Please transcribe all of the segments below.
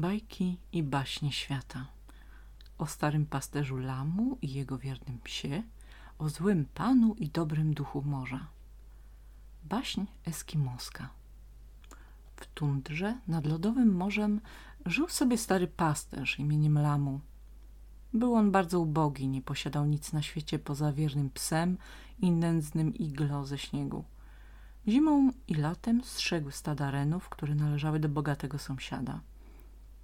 Bajki i baśnie świata O starym pasterzu lamu i jego wiernym psie O złym panu i dobrym duchu morza Baśń eskimoska W tundrze nad lodowym morzem żył sobie stary pasterz imieniem Lamu. Był on bardzo ubogi, nie posiadał nic na świecie poza wiernym psem i nędznym iglo ze śniegu. Zimą i latem strzegł stada renów, które należały do bogatego sąsiada.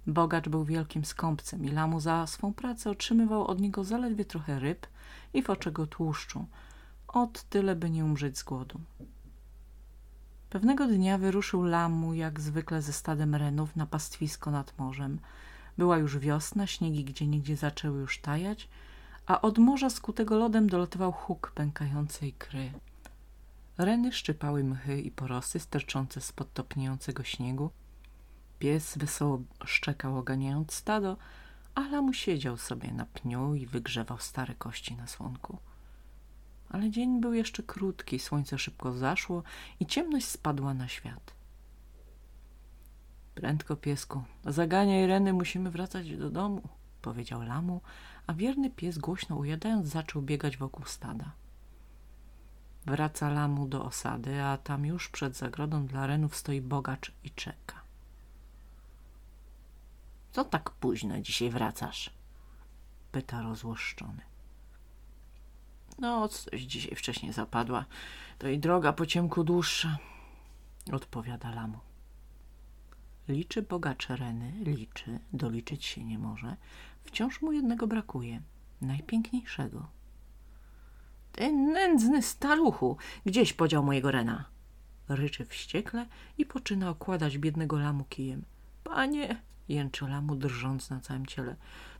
Bogacz był wielkim skąpcem i Lamu za swą pracę otrzymywał od niego zaledwie trochę ryb i foczego tłuszczu. Od tyle, by nie umrzeć z głodu. Pewnego dnia wyruszył Lamu jak zwykle ze stadem renów na pastwisko nad morzem. Była już wiosna, śniegi gdzie niegdzie zaczęły już tajać, a od morza skutego lodem dolatywał huk pękającej kry. Reny szczypały mchy i porosy sterczące spod topniejącego śniegu. Pies wesoło szczekał oganiając stado, a Lamu siedział sobie na pniu i wygrzewał stare kości na słonku. Ale dzień był jeszcze krótki, słońce szybko zaszło i ciemność spadła na świat. Prędko, piesku, zaganiaj Reny, musimy wracać do domu, powiedział Lamu, a wierny pies głośno ujadając zaczął biegać wokół stada. Wraca Lamu do osady, a tam już przed zagrodą dla renów stoi bogacz i czeka. Co tak późno dzisiaj wracasz? Pyta rozłoszczony. No, coś dzisiaj wcześniej zapadła. To i droga po ciemku dłuższa, odpowiada Lamu. Liczy bogacz Reny, liczy, doliczyć się nie może. Wciąż mu jednego brakuje, najpiękniejszego. Ty nędzny staruchu, gdzieś podział mojego Rena? Ryczy wściekle i poczyna okładać biednego Lamu kijem. Panie, jęczy Lamu drżąc na całym ciele.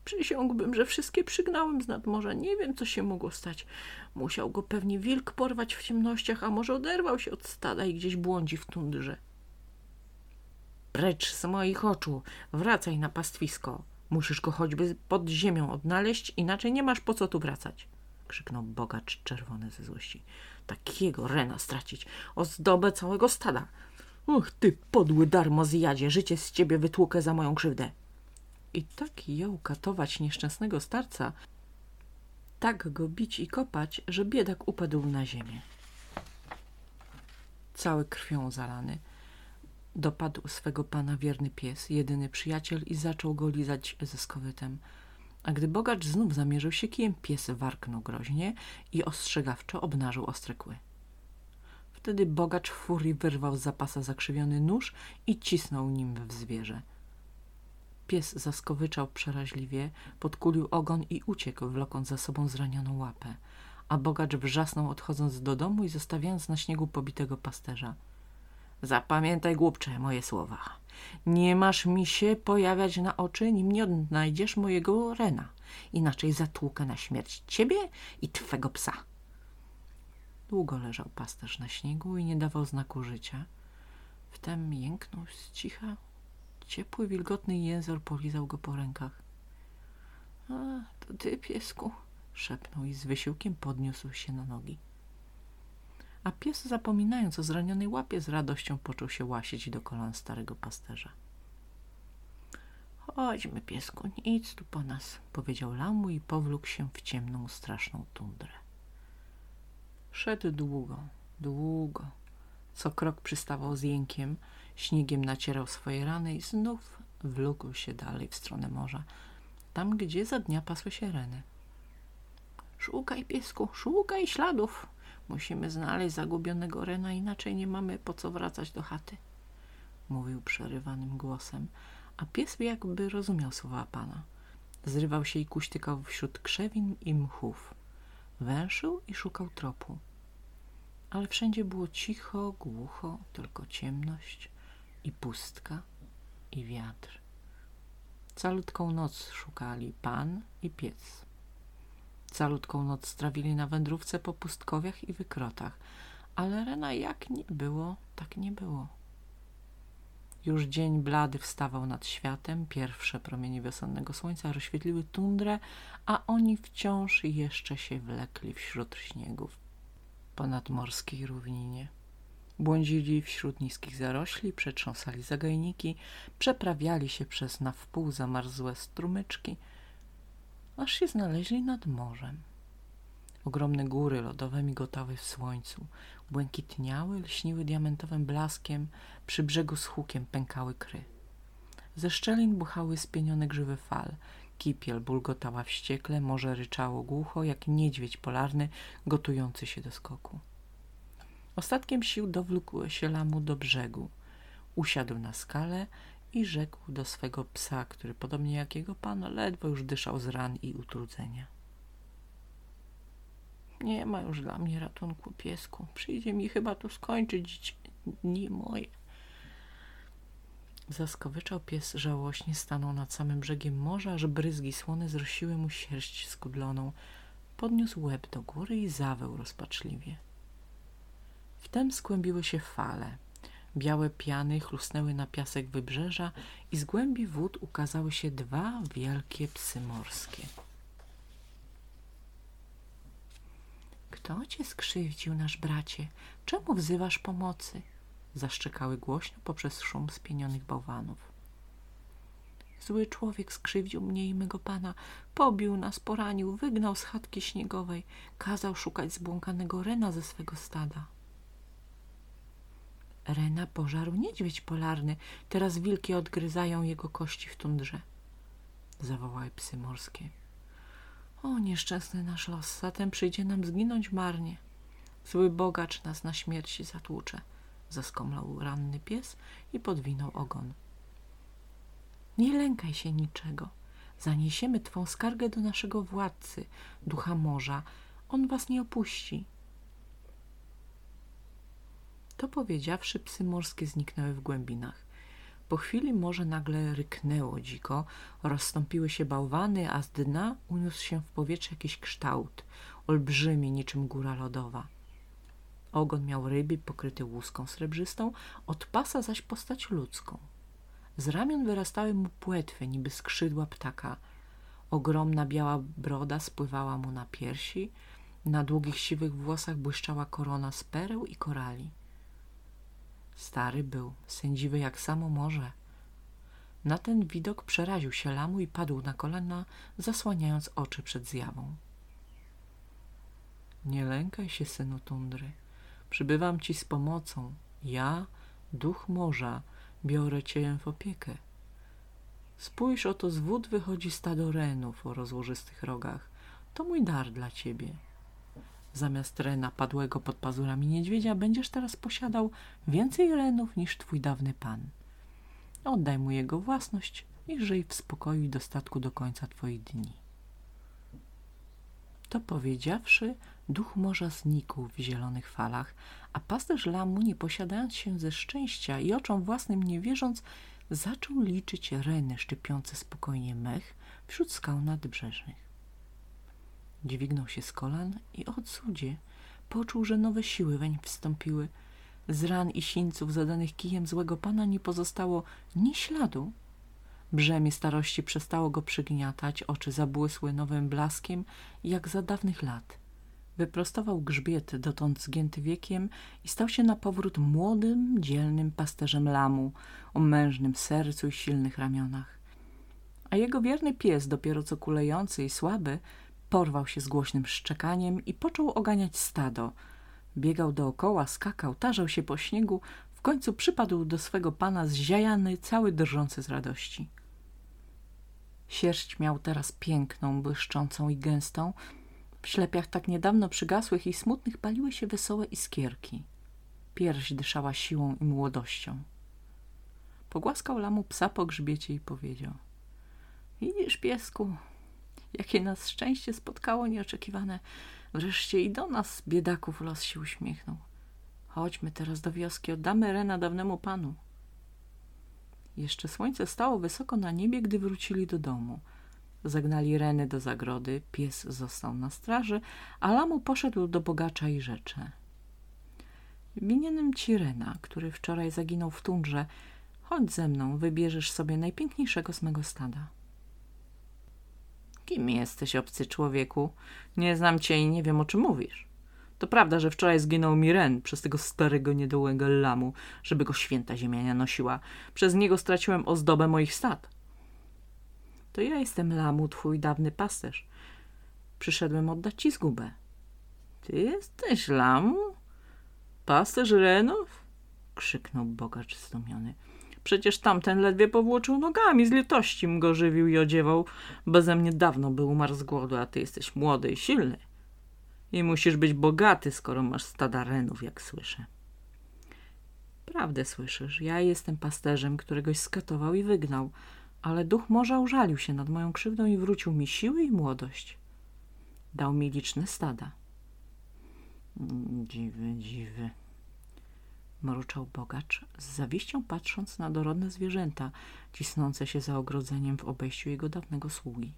Przysiągłbym, że wszystkie przygnałem z nadmorza. Nie wiem, co się mogło stać. Musiał go pewnie wilk porwać w ciemnościach, a może oderwał się od stada i gdzieś błądzi w tundrze. Precz z moich oczu, wracaj na pastwisko. Musisz go choćby pod ziemią odnaleźć, inaczej nie masz po co tu wracać. Krzyknął bogacz czerwony ze złości. Takiego rena stracić, ozdobę całego stada. Och, ty podły darmo zjadzie, życie z ciebie wytłukę za moją krzywdę. I tak jął katować nieszczęsnego starca, tak go bić i kopać, że biedak upadł na ziemię. Cały krwią zalany, dopadł swego pana wierny pies, jedyny przyjaciel i zaczął go lizać ze skowytem. A gdy bogacz znów zamierzył się kijem, pies warknął groźnie i ostrzegawczo obnażył ostre kły. Wtedy bogacz w furii wyrwał z zapasa zakrzywiony nóż i cisnął nim w zwierzę. Pies zaskowyczał przeraźliwie, podkulił ogon i uciekł, wlokąc za sobą zranioną łapę, a bogacz wrzasnął odchodząc do domu i zostawiając na śniegu pobitego pasterza. Zapamiętaj, głupcze, moje słowa. Nie masz mi się pojawiać na oczy, nim nie odnajdziesz mojego Rena. Inaczej zatłukę na śmierć ciebie i twego psa. Długo leżał pasterz na śniegu i nie dawał znaku życia. Wtem jęknął z cicha Ciepły, wilgotny jęzor polizał go po rękach. — A, to ty, piesku — szepnął i z wysiłkiem podniósł się na nogi. A pies, zapominając o zranionej łapie, z radością począł się łasić do kolan starego pasterza. — Chodźmy, piesku, nic tu po nas — powiedział Lamu i powlókł się w ciemną, straszną tundrę. Szedł długo, długo. Co krok przystawał z jękiem — Śniegiem nacierał swoje rany i znów wlókł się dalej w stronę morza, tam gdzie za dnia pasły się reny. Szukaj, piesku, szukaj śladów. Musimy znaleźć zagubionego rena, inaczej nie mamy po co wracać do chaty. Mówił przerywanym głosem, a pies jakby rozumiał słowa pana. Zrywał się i kuśtykał wśród krzewin i mchów. Węszył i szukał tropu. Ale wszędzie było cicho, głucho, tylko ciemność i pustka, i wiatr. Calutką noc szukali pan i pies. Calutką noc strawili na wędrówce po pustkowiach i wykrotach, ale Rena jak nie było, tak nie było. Już dzień blady wstawał nad światem, pierwsze promienie wiosennego słońca rozświetliły tundrę, a oni wciąż jeszcze się wlekli wśród śniegów po nadmorskiej równinie. Błądzili wśród niskich zarośli, przetrząsali zagajniki, przeprawiali się przez na wpół zamarzłe strumyczki, aż się znaleźli nad morzem. Ogromne góry lodowe migotały w słońcu, błękitniały, lśniły diamentowym blaskiem, przy brzegu z hukiem pękały kry. Ze szczelin buchały spienione grzywy fal, kipiel bulgotała wściekle, morze ryczało głucho, jak niedźwiedź polarny gotujący się do skoku. Ostatkiem sił dowlókł się lamu do brzegu. Usiadł na skale i rzekł do swego psa, który podobnie jak jego pan ledwo już dyszał z ran i utrudzenia. Nie ma już dla mnie ratunku, piesku. Przyjdzie mi chyba tu skończyć dni moje. Zaskowyczał pies żałośnie, stanął nad samym brzegiem morza, aż bryzgi słone zrosiły mu sierść skudloną. Podniósł łeb do góry i zaweł rozpaczliwie. Wtem skłębiły się fale. Białe piany chlusnęły na piasek wybrzeża i z głębi wód ukazały się dwa wielkie psy morskie. Kto cię skrzywdził, nasz bracie? Czemu wzywasz pomocy? Zaszczekały głośno poprzez szum spienionych bałwanów. Zły człowiek skrzywdził mnie i mego pana, pobił nas, poranił, wygnał z chatki śniegowej, kazał szukać zbłąkanego rena ze swego stada. Rena pożarł niedźwiedź polarny, teraz wilki odgryzają jego kości w tundrze. Zawołały psy morskie. O, nieszczęsny nasz los, zatem przyjdzie nam zginąć marnie. Zły bogacz nas na śmierci zatłucze. Zaskomlał ranny pies i podwinął ogon. Nie lękaj się niczego. Zaniesiemy twą skargę do naszego władcy, ducha morza. On was nie opuści. To powiedziawszy, psy morskie zniknęły w głębinach. Po chwili morze nagle ryknęło dziko, rozstąpiły się bałwany, a z dna uniósł się w powietrze jakiś kształt, olbrzymi niczym góra lodowa. Ogon miał ryby pokryty łuską srebrzystą, od pasa zaś postać ludzką. Z ramion wyrastały mu płetwy, niby skrzydła ptaka. Ogromna biała broda spływała mu na piersi, na długich siwych włosach błyszczała korona z pereł i korali. Stary był, sędziwy jak samo morze. Na ten widok przeraził się lamu i padł na kolana, zasłaniając oczy przed zjawą. Nie lękaj się, synu tundry. Przybywam ci z pomocą. Ja, duch morza, biorę cię w opiekę. Spójrz, oto z wód wychodzi stado renów o rozłożystych rogach. To mój dar dla ciebie. Zamiast rena padłego pod pazurami niedźwiedzia będziesz teraz posiadał więcej renów niż twój dawny pan. Oddaj mu jego własność i żyj w spokoju i dostatku do końca twoich dni. To powiedziawszy, duch morza znikł w zielonych falach, a pasterz lamu, nie posiadając się ze szczęścia i oczom własnym nie wierząc, zaczął liczyć reny szczypiące spokojnie mech wśród skał nadbrzeżnych. Dźwignął się z kolan i o cudzie poczuł, że nowe siły weń wstąpiły. Z ran i sińców zadanych kijem złego pana nie pozostało ni śladu. Brzemię starości przestało go przygniatać, oczy zabłysły nowym blaskiem, jak za dawnych lat. Wyprostował grzbiet, dotąd zgięty wiekiem i stał się na powrót młodym, dzielnym pasterzem lamu, o mężnym sercu i silnych ramionach. A jego wierny pies, dopiero co kulejący i słaby, Porwał się z głośnym szczekaniem i począł oganiać stado. Biegał dookoła, skakał, tarzał się po śniegu, w końcu przypadł do swego pana zziajany, cały drżący z radości. Sierść miał teraz piękną, błyszczącą i gęstą. W ślepiach tak niedawno przygasłych i smutnych paliły się wesołe iskierki. Pierś dyszała siłą i młodością. Pogłaskał lamu psa po grzbiecie i powiedział – Widzisz, piesku, Jakie nas szczęście spotkało nieoczekiwane. Wreszcie i do nas, biedaków, los się uśmiechnął. Chodźmy teraz do wioski, oddamy Rena dawnemu panu. Jeszcze słońce stało wysoko na niebie, gdy wrócili do domu. Zagnali Reny do zagrody, pies został na straży, a Lamu poszedł do bogacza i rzecze. Winienem ci Rena, który wczoraj zaginął w tundrze. Chodź ze mną, wybierzesz sobie najpiękniejszego z mego stada. Kim jesteś, obcy człowieku? Nie znam cię i nie wiem, o czym mówisz. To prawda, że wczoraj zginął mi Ren przez tego starego niedołego lamu, żeby go święta ziemia nosiła. Przez niego straciłem ozdobę moich stad. To ja jestem lamu, twój dawny pasterz. Przyszedłem oddać ci zgubę. Ty jesteś lamu? Pasterz Renów? Krzyknął bogacz zdumiony. Przecież tamten ledwie powłóczył nogami, z litości go żywił i odziewał. Beze mnie dawno by umarł z głodu, a ty jesteś młody i silny. I musisz być bogaty, skoro masz stada renów, jak słyszę. Prawdę słyszysz. Ja jestem pasterzem, któregoś skatował i wygnał, ale duch morza użalił się nad moją krzywdą i wrócił mi siły i młodość. Dał mi liczne stada. Dziwy, dziwy mruczał bogacz, z zawiścią patrząc na dorodne zwierzęta cisnące się za ogrodzeniem w obejściu jego dawnego sługi.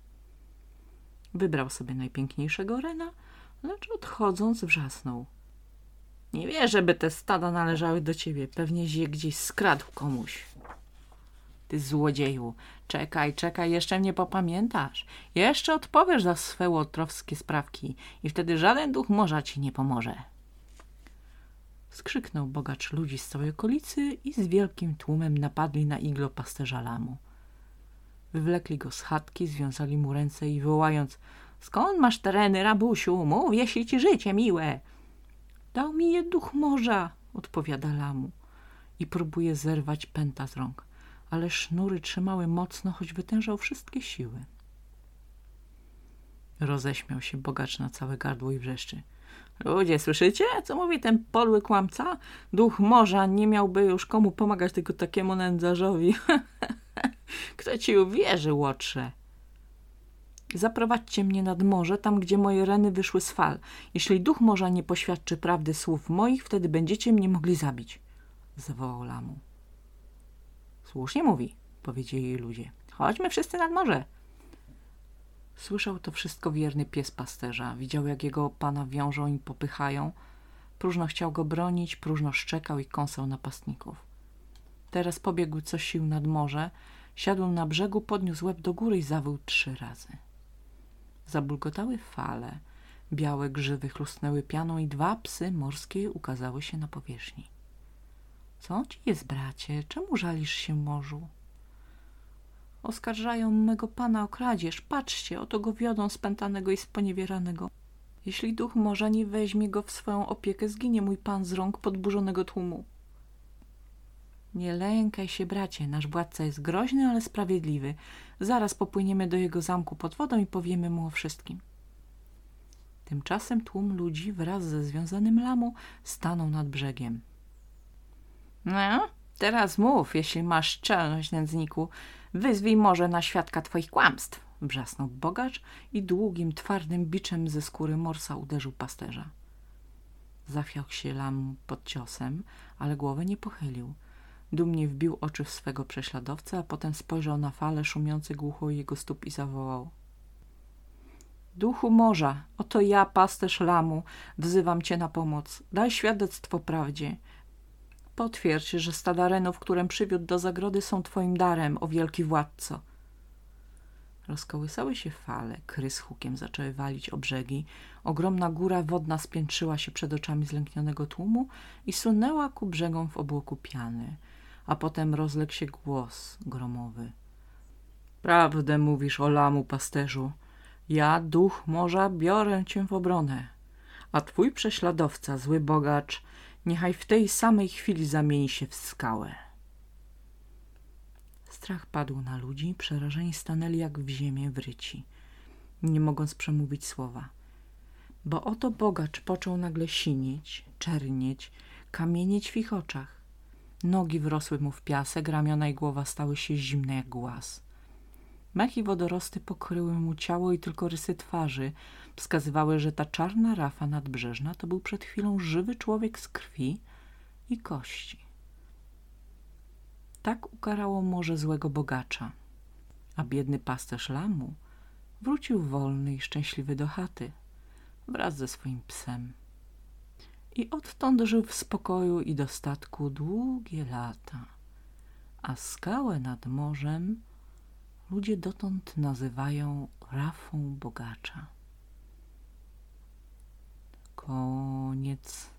Wybrał sobie najpiękniejszego rena, lecz odchodząc wrzasnął. Nie wierzę, by te stada należały do ciebie. Pewnie je gdzieś skradł komuś. Ty złodzieju, czekaj, czekaj, jeszcze mnie popamiętasz. Jeszcze odpowiesz za swe łotrowskie sprawki i wtedy żaden duch morza ci nie pomoże skrzyknął bogacz ludzi z całej okolicy i z wielkim tłumem napadli na iglo pasterza lamu. Wywlekli go z chatki, związali mu ręce i wołając Skąd masz tereny, rabusiu? Mów, jeśli ci życie miłe. Dał mi je duch morza, odpowiada lamu i próbuje zerwać pęta z rąk, ale sznury trzymały mocno, choć wytężał wszystkie siły. Roześmiał się bogacz na całe gardło i wrzeszczy. Ludzie, słyszycie, co mówi ten podły kłamca? Duch morza nie miałby już komu pomagać tylko takiemu nędzarzowi. Kto ci uwierzy, łotrze? Zaprowadźcie mnie nad morze, tam gdzie moje reny wyszły z fal. Jeśli duch morza nie poświadczy prawdy słów moich, wtedy będziecie mnie mogli zabić. Zawołał Lamu. Słusznie mówi, powiedzieli ludzie. Chodźmy wszyscy nad morze. Słyszał to wszystko wierny pies pasterza. Widział, jak jego pana wiążą i popychają. Próżno chciał go bronić, próżno szczekał i kąsał napastników. Teraz pobiegł co sił nad morze, siadł na brzegu, podniósł łeb do góry i zawył trzy razy. Zabulgotały fale, białe grzywy chlusnęły pianą i dwa psy morskie ukazały się na powierzchni. — Co ci jest, bracie? Czemu żalisz się morzu? Oskarżają mego pana o kradzież. Patrzcie, oto go wiodą spętanego i sponiewieranego. Jeśli duch morza nie weźmie go w swoją opiekę, zginie mój pan z rąk podburzonego tłumu. Nie lękaj się, bracie, nasz władca jest groźny, ale sprawiedliwy. Zaraz popłyniemy do jego zamku pod wodą i powiemy mu o wszystkim. Tymczasem tłum ludzi wraz ze związanym lamu stanął nad brzegiem. No, teraz mów, jeśli masz czelność, nędzniku. Wyzwij może na świadka twoich kłamstw, wrzasnął bogacz i długim, twardym biczem ze skóry morsa uderzył pasterza. Zachwiał się lam pod ciosem, ale głowy nie pochylił. Dumnie wbił oczy w swego prześladowcę, a potem spojrzał na fale szumiące głucho jego stóp i zawołał. Duchu morza, oto ja, pasterz lamu, wzywam cię na pomoc. Daj świadectwo prawdzie. Potwierdź, że stada renów, którym przywiódł do zagrody, są twoim darem, o wielki władco. Rozkołysały się fale, kry z hukiem zaczęły walić o brzegi, ogromna góra wodna spiętrzyła się przed oczami zlęknionego tłumu i sunęła ku brzegom w obłoku piany, a potem rozległ się głos gromowy. Prawdę mówisz o lamu, pasterzu. Ja, duch morza, biorę cię w obronę, a twój prześladowca, zły bogacz, niechaj w tej samej chwili zamieni się w skałę. Strach padł na ludzi, przerażeni stanęli jak w ziemię wryci, nie mogąc przemówić słowa. Bo oto bogacz począł nagle sinieć, czernieć, kamienieć w ich oczach. Nogi wrosły mu w piasek, ramiona i głowa stały się zimne jak głaz. Mech i wodorosty pokryły mu ciało i tylko rysy twarzy wskazywały, że ta czarna rafa nadbrzeżna to był przed chwilą żywy człowiek z krwi i kości. Tak ukarało morze złego bogacza, a biedny pasterz lamu wrócił wolny i szczęśliwy do chaty wraz ze swoim psem. I odtąd żył w spokoju i dostatku długie lata, a skałę nad morzem ludzie dotąd nazywają rafą bogacza. koniec.